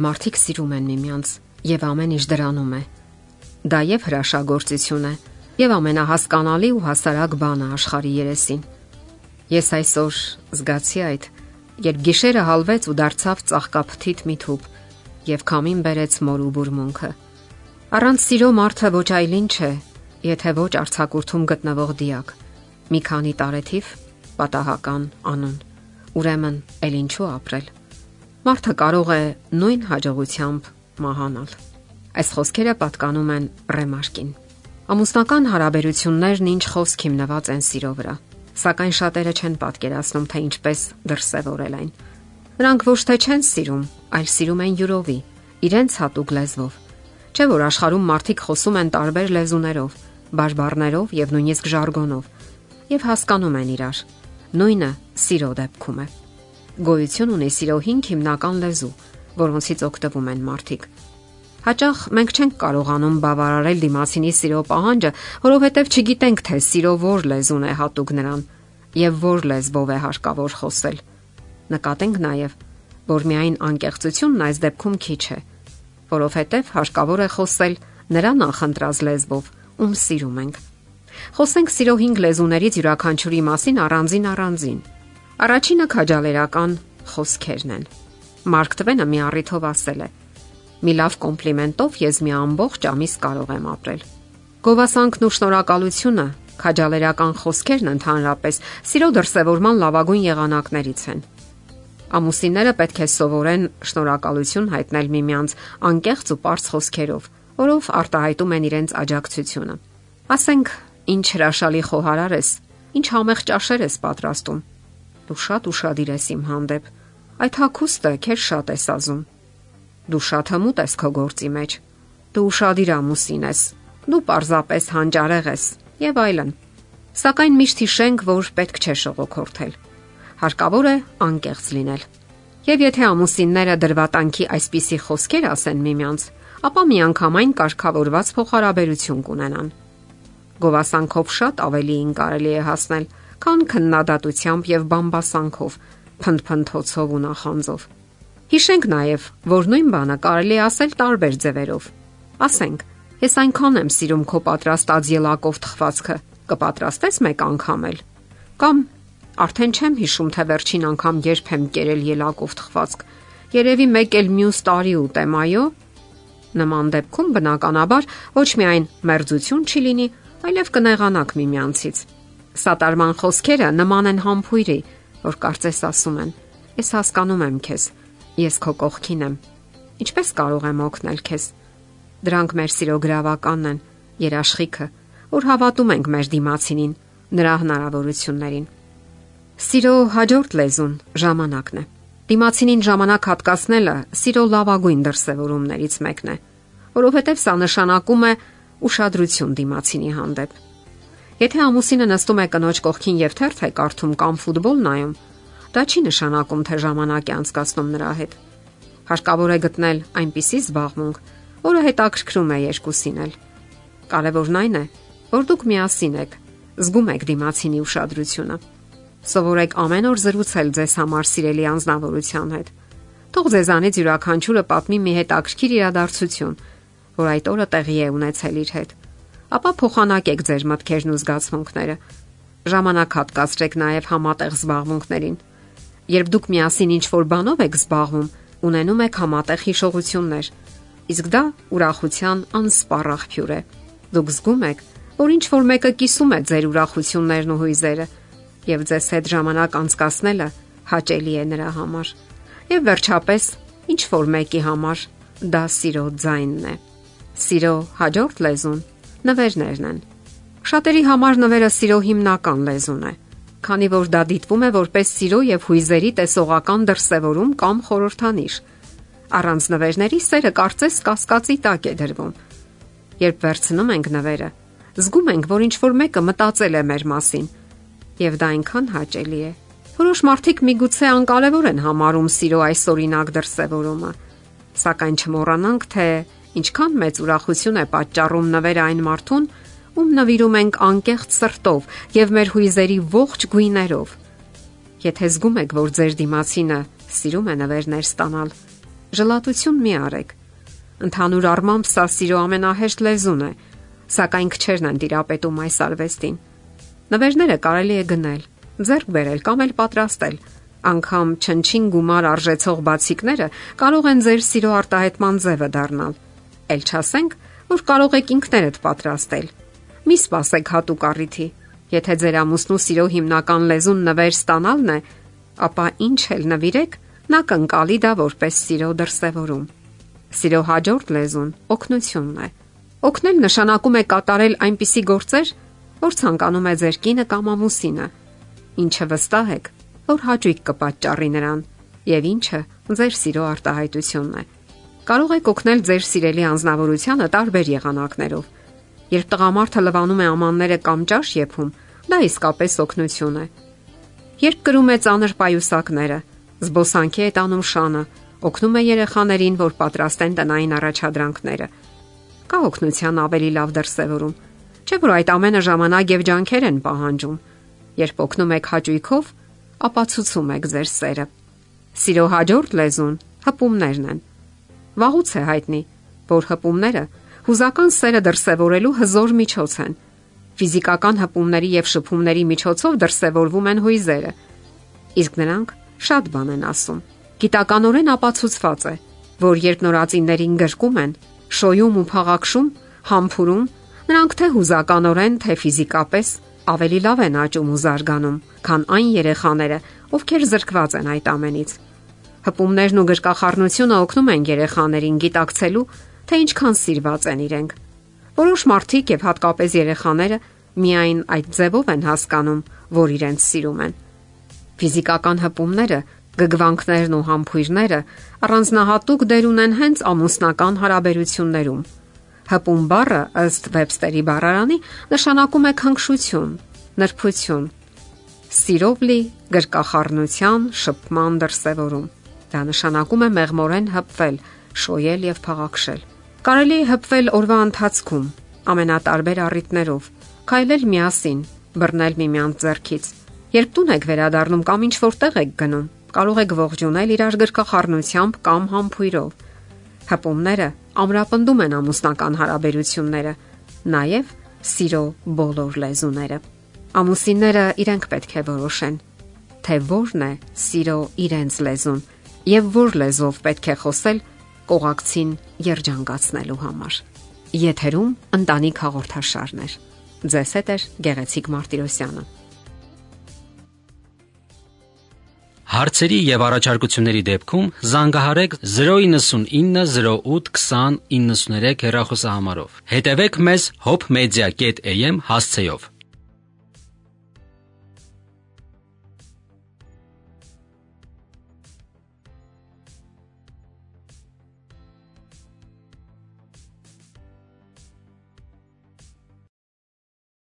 Մարդիկ սիրում են միմյանց եւ ամեն ինչ դրանում է։ Դա եւ հրաշագործություն է, եւ ամենահասկանալի ու հասարակ բանը աշխարհի երեսին։ Ես այսօր զգացի այդ, երբ գիշերը հալվեց ու դարձավ ծաղկափթիթ մի թուփ եւ քամին բերեց մոր ու բուրմունքը։ Առանց սիրո մարդը ոչ այլ ինչ է, եթե ոչ արցակուրթում գտնվող դիակ։ Մի քանի տարեթիվ պատահական անուն։ Ուրեմն, ել ինչու ապրել։ Մարդը կարող է նույն հաջողությամբ մահանալ։ Այս խոսքերը պատկանում են Ռեմարկին։ Ամուսնական հարաբերություններն ինչ խոսք հիմնված են սիրո վրա, սակայն շատերը չեն պատկերացնում, թե ինչպես դրսևորել այն։ Նրանք ոչ թե չեն սիրում, այլ սիրում են յուրովի, իրենց հատուկ լեզվով։ Չէ՞ որ աշխարհում մարդիկ խոսում են տարբեր լեզուներով, բաժբառներով եւ նույնիսկ ժարգոնով եւ հասկանում են իրար։ Նույնը սիրո դեպքում է։ Գոյություն ունի սիրո 5 հիմնական լեզու, որոնցից օգտվում են մարդիկ։ Հաճախ մենք չենք կարողանում բավարարել դիմացինի սիրո պահանջը, որովհետև չգիտենք, թե սիրո որ լեզուն է հատուկ նրան եւ որ լեզվով է հարկավոր խոսել։ Նկատենք նաեւ, որ միայն անկեղծությունն այս դեպքում քիչ է, որովհետև հարկավոր է խոսել նրա նախընտրած լեզվով, ում սիրում ենք։ Խոսենք սիրո 5 լեզուներից յուրաքանչյուրի մասին առանձին առանձին։ Առաջինը քաջալերական խոսքերն են։ Մարկ Տվենը մի առիթով ասել է. Մի լավ կոմպլիմենտով ես մի ամբողջ ամիս կարող եմ ապրել։ Գովասանքն ու շնորհակալությունը, քաջալերական խոսքերն ընդհանրապես սիրո դրսևորման լավագույն եղանակներից են։ Ամուսինները պետք է սովորեն շնորհակալություն հայտնել միմյանց անկեղծ ու པարզ խոսքերով, որով արտահայտում են իրենց աջակցությունը։ Ասենք, ինչ հրաշալի խոհարար ես, ինչ համեղ ճաշեր ես պատրաստում Դու շատ ուրախadir ես իմ հանդեպ։ Այդ հակոստը քեզ շատ է սազում։ Դու շատ հմուտ ես քո գործի մեջ։ Դու ուրախadir ամուսին ես։ Դու պարզապես հանճարեղ ես եւ այլն։ Սակայն միշտ հիշենք, որ պետք չէ շողոքորթել։ Հարկավոր է անկեղծ լինել։ Եվ եթե ամուսինները դրվատանքի այսպիսի խոսքեր ասեն միմյանց, ապա միանգամայն կարգավորված փոխհարաբերություն կունենան։ Գովասանքով շատ ավելիին կարելի է հասնել, քան քննադատությամբ եւ բամբասանքով, փնփնթոցով ու նախանձով։ Հիշենք նաեւ, որ նույն բանը կարելի ասել տարբեր ձևերով։ Ասենք, ես այնքան եմ սիրում քո պատրաստած ելակով թխվածքը, կպատրաստես մեկ անգամ էլ։ Կամ արդեն չեմ հիշում, թե վերջին անգամ երբ եմ կերել ելակով թխվածք։ Երևի մեկ էլ մյուս տարի ուտեմ, այո։ Նման դեպքում բնականաբար ոչ միայն մերձություն չի լինի, այլև կնեղանաք միմյանցից։ մի Սատարման խոսքերը նման են համբույրի, որ կարծես ասում են. Ես հասկանում եմ քեզ, ես քո կողքին եմ։ Ինչպես կարող եմ օգնել քեզ։ Դրանք մեր սիրո գրավականն են, երաշխիքը, որ հավատում ենք մեր դիմացինին, նրա հնարավորություններին։ Սիրո հաջորդ լեզուն ժամանակն է։ Դիմացինին ժամանակ հատկացնելը սիրո լավագույն դրսևորումներից մեկն է, որովհետև սա նշանակում է ուշադրություն դիմացինի հանդեպ Եթե ամուսինը նստում է կնոջ կողքին եւ թերթ է կարդում կամ ֆուտբոլ նայում, դա չի նշանակում, թե ժամանակ է անցկացնում նրա հետ։ Հարկավոր է գտնել այնպիսի զբաղմունք, որը հետաքրքրում է երկուսին էլ։ Կարևորն այն է, որ դուք միասին եք, զգում եք դիմացինի ուշադրությունը։ Սովորեք ամեն օր զրուցել ձեզ համար սիրելի անznավորության հետ։ Թող ձեզանից յուրաքանչյուրը պատմի մի հետաքրքիր իրադարձություն, որ այդ օրը տեղի է ունեցել իր հետ ապա փոխանակեք ձեր մտքերն ու զգացմունքները։ Ժամանակ հատկացրեք նաև համատեղ զբաղմունքներին։ Երբ դուք միասին ինչ-որ բանով եք զբաղվում, ունենում եք համատեղ հիշողություններ։ Իսկ դա ուրախության անսպառ աղբյուր է։ Դուք զգում եք, որ ինչ-որ մեկը կիսում է ձեր ուրախություններն ու հույզերը, եւ ձեզ հետ ժամանակ անցկасնելը հաճելի է նրա համար։ Եվ վերջապես, ինչ որ մեկի համար դա սիրո ձայնն է։ Սիրո հաջորդ լեզուն նվերներն են։ Շատերի համար նվերը սիրո հիմնական լեզուն է, քանի որ դա դիտվում է որպես սիրո եւ հույզերի տեսողական դրսևորում կամ խորհրդանիշ։ Առանց նվերների սերը կարծես կասկածի տակ է դրվում։ Երբ վերցնում ենք նվերը, զգում ենք, որ ինչ որ մեկը մտածել է մեր մասին, եւ դա այնքան հաճելի է։ Որոշ մարդիկ միգուցե անկարևոր են համարում սիրո այս օրինակ դրսևորումը, սակայն չմոռանանք, թե Ինչքան մեծ ուրախություն է պատճառում նվերը այն մարդուն, ում նվիրում ենք անկեղծ սրտով եւ մեր հույզերի ողջ գույներով։ Եթե զգում եք, որ ձեր դիմացինը սիրում է նվերներ ստանալ, ժլատություն մի արեք։ Ընդհանուր առմամբ սա սիրո ամենահեշտ լեզուն է, սակայն քչերն են տիրապետում այս արվեստին։ Նվերները կարելի է գնել, ձեռք բերել կամ էլ պատրաստել։ Անկամ չնչին գումար արժեցող բացիկները կարող են ձեր սիրո արտահայտման ձևը դառնալ։ Էլ չասենք, որ կարող եք ինքներդ պատրաստել։ Մի սпасեք հատուկ առիթի։ Եթե ձեր ամուսնու սիրո հիմնական լեզուն նվեր ստանալն է, ապա ինչ էլ նվիրեք, նա կընկալի դա որպես սիրո դրսևորում։ Սիրո հաջորդ լեզուն օգնությունն է։ Օգնել նշանակում է կատարել այնպիսի գործեր, որ ցանկանում է ձեր կինը կամ ամուսինը։ Ինչը վստահ եք, որ հաճույք կպատճառի նրան, եւ ինչը ձեր սիրո արտահայտությունն է։ Կարող եք օգնել ձեր սիրելի անznավորությանը տարբեր եղանակներով։ Երբ տղամարդը լվանում է ամանները կամ ճաշ եփում, դա իսկապես օգնություն է։ Երբ կրում է ծանր պայուսակները, զբոսանքի է տանում շանը, օգնում է երեխաներին, որ պատրաստեն տնային առաջադրանքները։ Կա օգնության ավելի լավ դրսևորում, չէ՞ որ այդ ամենը ժամանակ եւ ջանքեր են պահանջում։ Երբ օգնում եք հաճույքով, ապացուցում եք ձեր սերը։ Սիրո հաջորդ լեզուն հպումներն են Վաղուց է հայտնի, որ հպումները հուզական սերը դրսևորելու հզոր միջոց են։ Ֆիզիկական հպումների եւ շփումների միջոցով դրսևորվում են հույզերը։ Իսկ նրանք շատ բան են ասում։ Գիտականորեն ապացուցված է, որ երբ նորածիններին գրկում են, շոյում ու փաղաքշում, համբուրում, նրանք թե հուզականորեն, թե ֆիզիկապես ավելի լավ են աճում ու զարգանում, քան այն երեխաները, ովքեր զրկված են այդ ամենից։ Հպումներն ու գրկախառնությունը օգնում են երեխաներին գիտակցելու, թե ինչքան սիրված են իրենք։ Որոշ մարդիկ եւ հատկապես երեխաները միայն այդ ձևով են հասկանում, որ իրենց սիրում են։ Ֆիզիկական հպումները, գգվանքներն ու համբույրները առանձնահատուկ դեր ունեն հենց ամուսնական հարաբերություններում։ Հպում բառը ըստ Webster-ի բառարանի նշանակում է քնքշություն, նրբություն, սիրով լի գրկախառնության, շփման դրսևորում։ Դա նշանակում է մեղմորեն հպվել, շոյել եւ փաղաքշել։ Կարելի է հպվել օրվա ընթացքում, ամենատարբեր առիթներով, քայլել միասին, բռնել միմյանց ձեռքից։ Երբ տուն եք վերադառնում կամ ինչ որտեղ եք գնում, կարող եք ողջունել իրար գրկախառնությամբ կամ համբույրով։ Հպումները ամրապնդում են ամուսնական հարաբերությունները, նաև սիրո բոլոր լեզուները։ Ամուսինները իրենք պետք է որոշեն, թե որն է սիրո իրենց լեզուն եւ որ լեզվով պետք է խոսել կողակցին երջանկացնելու համար։ Եթերում ընտանիք հաղորդաշարն է։ Ձեզ հետ է Գեղեցիկ Մարտիրոսյանը։ Հարցերի եւ առաջարկությունների դեպքում զանգահարեք 099 08 20 93 հեռախոսահամարով։ Հետևեք մեզ hopmedia.am հասցեով։